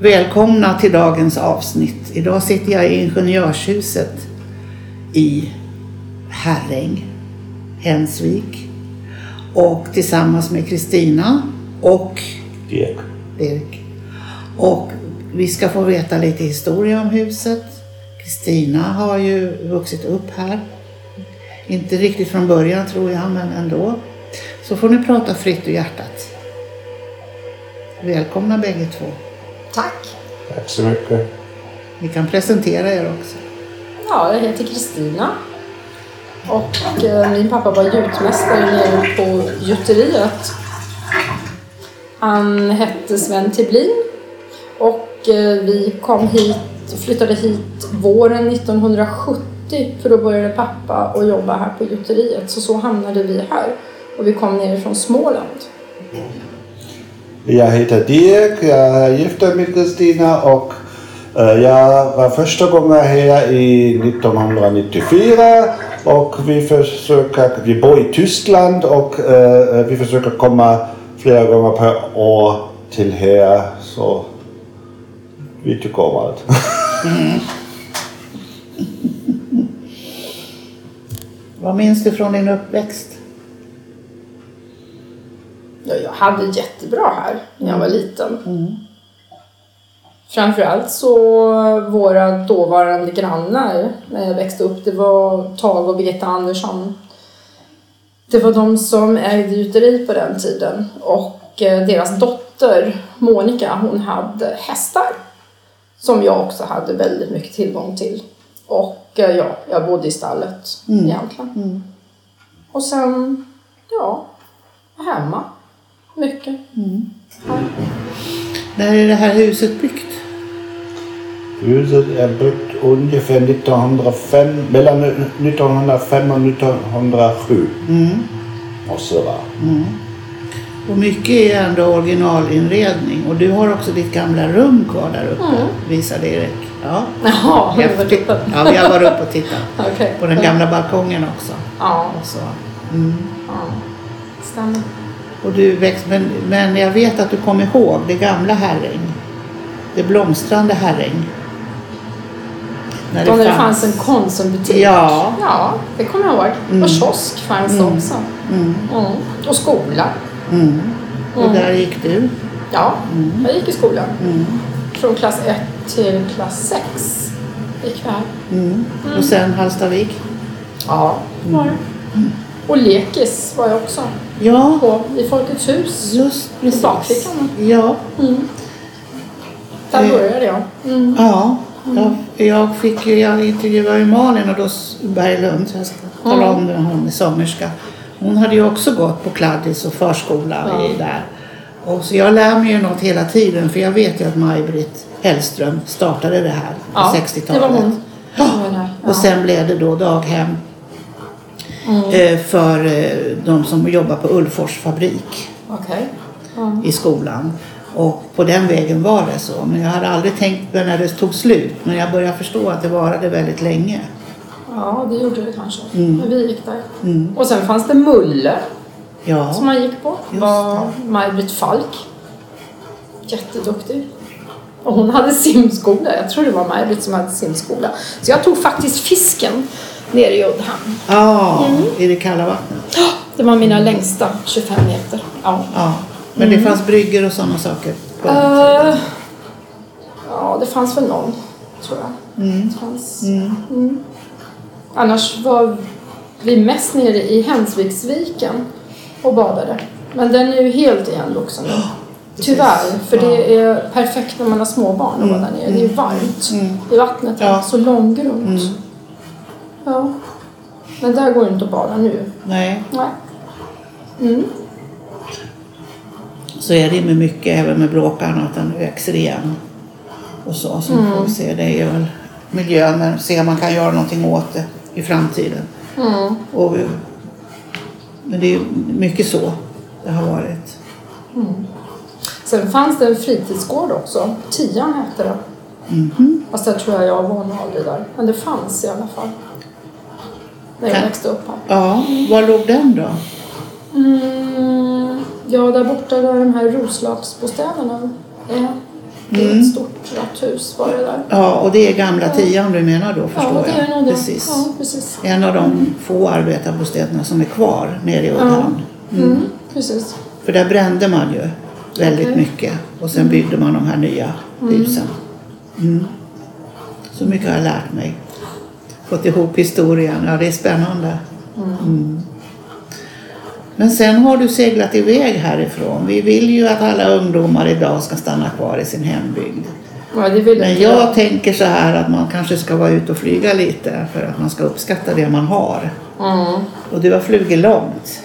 Välkomna till dagens avsnitt. Idag sitter jag i Ingenjörshuset i Herräng, Hensvik. Och tillsammans med Kristina och Dirk. Dirk. Och vi ska få veta lite historia om huset. Kristina har ju vuxit upp här. Inte riktigt från början tror jag, men ändå. Så får ni prata fritt ur hjärtat. Välkomna bägge två. Tack. Tack så mycket. Ni kan presentera er också. Ja, jag heter Kristina. Och eh, min pappa var gjutmästare nere på gjuteriet. Han hette Sven Tiblin. Och eh, vi kom hit, flyttade hit våren 1970 för då började pappa att jobba här på gjuteriet. Så så hamnade vi här. Och vi kom ner från Småland. Jag heter Dirk, jag är gift med Kristina och eh, jag var första gången här i 1994 och vi försöker, vi bor i Tyskland och eh, vi försöker komma flera gånger per år till här så vi tycker om allt. Vad minns du från din uppväxt? Ja, jag hade jättebra här när jag var liten. Framförallt så våra dåvarande grannar när jag växte upp, det var Tage och Birgitta Andersson. Det var de som ägde gjuteri på den tiden och eh, deras dotter Monica, hon hade hästar som jag också hade väldigt mycket tillgång till. Och eh, ja, jag bodde i stallet egentligen. Och sen, ja, hemma. Mycket. Här. När är det här huset byggt? Huset är byggt ungefär 1905, mellan 1905 och 1907. Måste det vara. Och mycket är ändå originalinredning. Och du har också ditt gamla rum kvar där uppe, visade Erik. Ja, Jaha, häftigt. Ja, vi har varit uppe och tittat. Okej. På den gamla balkongen också. Ja, Och, så. Mm. ja. Stämmer. Och du växt, men, men jag vet att du kom ihåg det gamla Herräng. Det blomstrande Herräng. När Då när det fanns en Konsumbutik. Ja. Ja, det kommer jag ihåg. Och kiosk fanns också. Mm. Och skola. Mm. Och där gick du. Ja, Mm. jag gick i skolan. Från klass 1 till klass 6 gick vi här. Mm. Och sen Hallstavik. Ja, var det. Och lekis var jag också Ja, på i Folkets hus. just precis. bakfickan. Ja, Där Eh. började jag. Mm. ja. Jag, jag, fick, jag intervjuade ju Malin och då Berglund, jag ska tala om det, hon är sångerska. Hon hade ju också gått på kladdis och förskola i där. Och så jag lär mig ju något hela tiden för jag vet ju att Maj-Britt Hellström startade det här på Ja, 60-talet. det var hon. som var där. Ja. Och sen blev det då daghem eh, för eh, de som jobbar på Ullfors fabrik Okej. Ja. i skolan. Och på den vägen var det så. Men jag hade aldrig tänkt på när det tog slut. Men jag började förstå att det varade väldigt länge. ja, det gjorde det kanske. Mm. Men vi gick där. Och sen fanns det Mulle som Ja, man gick på. Just var Maj-Britt Falk. Jätteduktig. Och hon hade simskola. Jag tror det var Maj-Britt som hade simskola. Så jag tog faktiskt fisken nere i Uddhamn. ja i det kalla vattnet. Det var mina längsta 25 meter. Ja. Ja. Men det fanns bryggor och sådana saker. På Mm. Tiden. ja, det fanns väl någon, tror jag. Det fanns. Mm. Annars var vi mest nere i Hensviksviken och badade. Men den är ju helt igenvuxen nu. Tyvärr, för det är perfekt när man har småbarn att vara där nere. Det är varmt i vattnet, Ja. så långgrunt. Ja. Men där går det inte att bada nu. Nej, Nej. Mm. så är det med mycket, även med bråkarna, att den växer igen. Och så, så får vi se. Det är väl miljön, men se om man kan göra någonting åt det i framtiden. Mm. Och, men det är ju mycket så det har varit. Sen fanns det en fritidsgård också. Tian hette det. Fast där tror jag jag var aldrig där. Men det fanns i alla fall. När jag växte upp här. Ja, var låg den då? Mm, ja, där borta där de här Roslagsbostäderna är. Det är ett stort rött hus var det där. Ja, och det är gamla tian du menar då förstår Ja, det är jag. det. Precis. Ja, precis. En av de få arbetarbostäderna som är kvar nere i Uddeholm. Mm, precis. För där brände man ju väldigt Okej. mycket och sen byggde man de här nya husen. Mm. Så mycket har jag lärt mig. Fått ihop historien. Ja, det är spännande. Mm. Men sen har du seglat iväg härifrån. Vi vill ju att alla ungdomar idag ska stanna kvar i sin hembygd. Ja, Men jag tänker så här att man kanske ska vara ute och flyga lite för att man ska uppskatta det man har. Mm. Och du har flugit långt.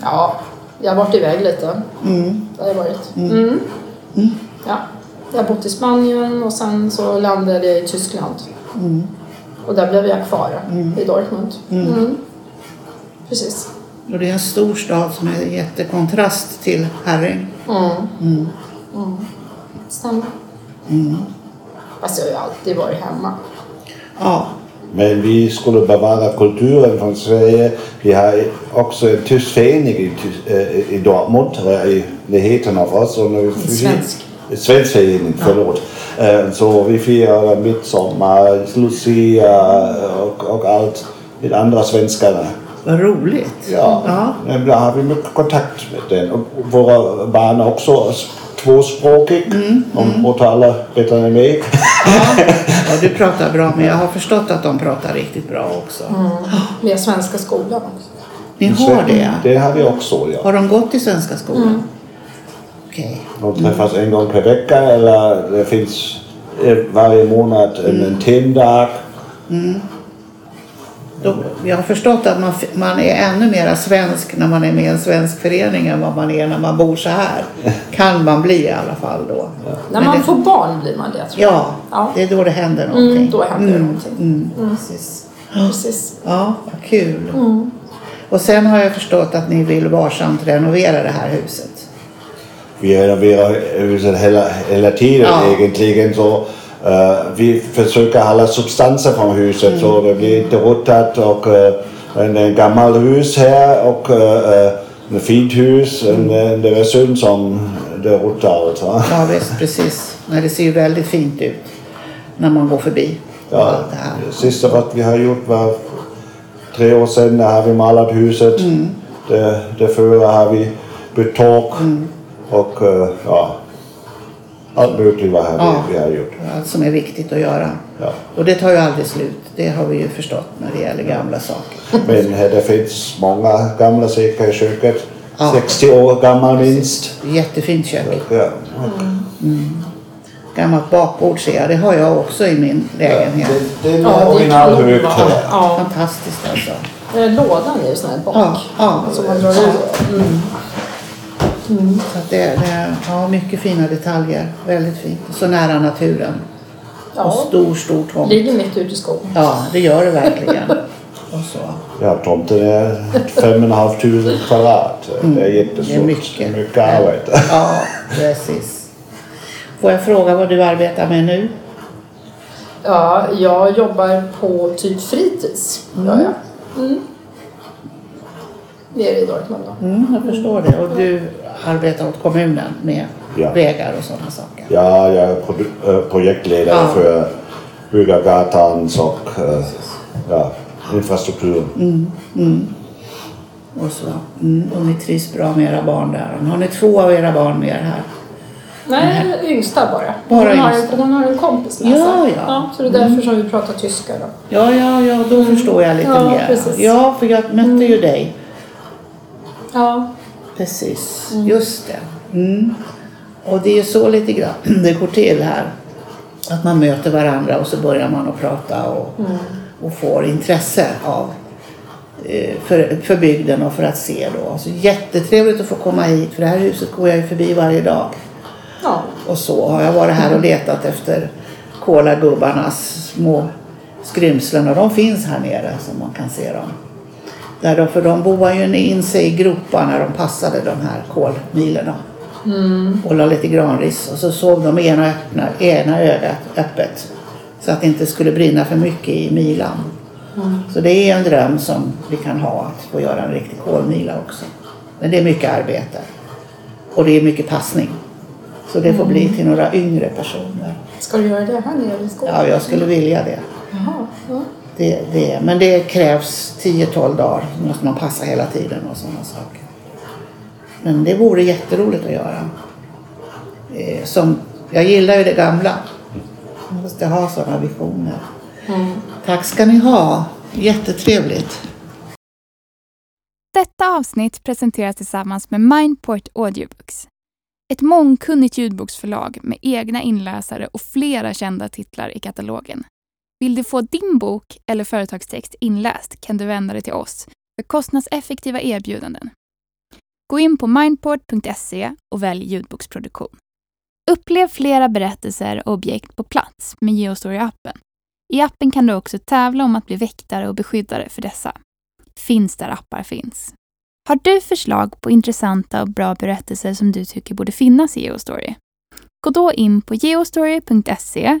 Ja, jag har varit iväg lite. Mm. Det har jag varit. Mm. Ja. Jag har bott i Spanien och sen så landade jag i Tyskland. Och där blev jag kvar i Dortmund. Mm. Precis. Och det är en stor stad som är en jättekontrast till Herräng. Mm. Mm. Stämmer. Fast jag har ju alltid varit hemma. Ja, Men vi skulle bevara kulturen från Sverige. Vi har också en tysk förening i, äh, i Dortmund, i närheten av oss. Och nu, svensk. En svensk förening, förlåt. Eh, Så vi firar midsommar, Lucia och, och allt med andra svenskarna. vad roligt. Ja, Ja. men där har vi mycket kontakt med den. Och våra barn är också tvåspråkiga. De talar bättre än mig. ja, du pratar bra men jag har förstått att de pratar riktigt bra också. Vi har svenska skolan också. Ni har det? Det har vi också, ja. Har de gått i svenska skolan? Okej. De träffas en gång per vecka eller det finns eh, varje månad en, en temdag. Då- Jag har förstått att man, man är ännu mer svensk när man är med i en svensk förening än vad man är när man bor så här. Kan man bli i alla fall då. När Men man det, får barn blir man det tror jag. Ja, Ja. det är då det händer någonting. Mm, då händer det någonting. Mm, precis. Precis. Ja, vad kul. Mm. Och sen har jag förstått att ni vill varsamt renovera det här huset. Vi renoverar hela, hela tiden Ja. egentligen. Så, eh, vi försöker hålla substanser från huset så det blir inte ruttat. Och, uh, en, en gammal hus här och uh, ett fint hus. En, en, det är synd som det ruttar. Alltså. Ja, visst, precis. Nej, det ser ju väldigt fint ut när man går förbi. Ja, det sista vad vi har gjort var tre år sedan. Där har vi målat huset. Det, det förra har vi bytt tak. Och eh, ja, allt möjligt vad Ja. vi, vi har gjort. Allt som är viktigt att göra. Ja. Och det tar ju aldrig slut. Det har vi ju förstått när det gäller gamla saker. Men här, det finns många gamla säckar i köket. Ja. 60 år gammal minst. Jättefint kök. Ja. Gammalt bakbord ser jag. Det har jag också i min lägenhet. Det, det är Ja, det är originalhögt här. Ja. Fantastiskt alltså. Eh, Lådan är ju sån här bak. Ja, ja. Som man drar ut. Mm. Så att det, det ja, mycket fina detaljer. Väldigt fint. Så nära naturen. Och Ja, stor, stor tomt. ligger mitt ute i skogen. Ja, det gör det verkligen. Och så. Ja, tomten är 5 500 kvadrat. Det är jättestort. Det är mycket. mycket arbete. Ja, precis. Får jag fråga vad du arbetar med nu? Ja, jag jobbar på typ fritids. Gör jag. Mm. Nere i Dortmund då. Mm, jag förstår det. Och du arbetar åt kommunen med Ja. vägar och sådana saker. Ja, jag är äh, projektledare Ja. för Byggargatans och äh, ja, infrastrukturen. Och, så. Mm, och ni trivs bra med era barn där. Har ni två av era barn med er här? Nej, yngsta bara. Bara hon, har yngsta. hon har en kompis med Ja, sig. ja. Mm. Så det är därför som vi pratar tyska då. Ja, ja, ja, då förstår jag lite Ja, mer. precis. Ja, för jag mötte ju dig. Ja. Precis, just det. Mm. Och det är så lite grann det går till här. Att man möter varandra och så börjar man att prata och, och får intresse av eh, för, för bygden och för att se då. Alltså, jättetrevligt att få komma hit för det här huset går jag ju förbi varje dag. Ja. Och så har jag varit här och letat efter kolagubbarnas små skrymslen och de finns här nere som man kan se dem. Där de, för de boade ju in sig i gropar när de passade de här kolmilerna. Och la lite granris och så sov de ena, öppna, ena ögat öppet. Så att det inte skulle brinna för mycket i milan. Så det är en dröm som vi kan ha att få göra en riktig kolmila också. Men det är mycket arbete. Och det är mycket passning. Så det får bli till några yngre personer. Ska du göra det här nere i skolan? Ja, jag skulle vilja det. Jaha, ja. Det, det. Men det krävs 10-12 dagar. Då måste man passa hela tiden och sådana saker. Men det vore jätteroligt att göra. Eh, Som, jag gillar ju det gamla. Man måste ha sådana visioner. Tack ska ni ha. Jättetrevligt. Detta avsnitt presenteras tillsammans med Mindport Audiobooks. Ett mångkunnigt ljudboksförlag med egna inläsare och flera kända titlar i katalogen. Vill du få din bok eller företagstext inläst kan du vända dig till oss för kostnadseffektiva erbjudanden. Gå in på mindport.se och välj ljudboksproduktion. Upplev flera berättelser och objekt på plats med Geostory-appen. I appen kan du också tävla om att bli väktare och beskyddare för dessa. Finns där appar finns. Har du förslag på intressanta och bra berättelser som du tycker borde finnas i Geostory? Gå då in på geostory.se,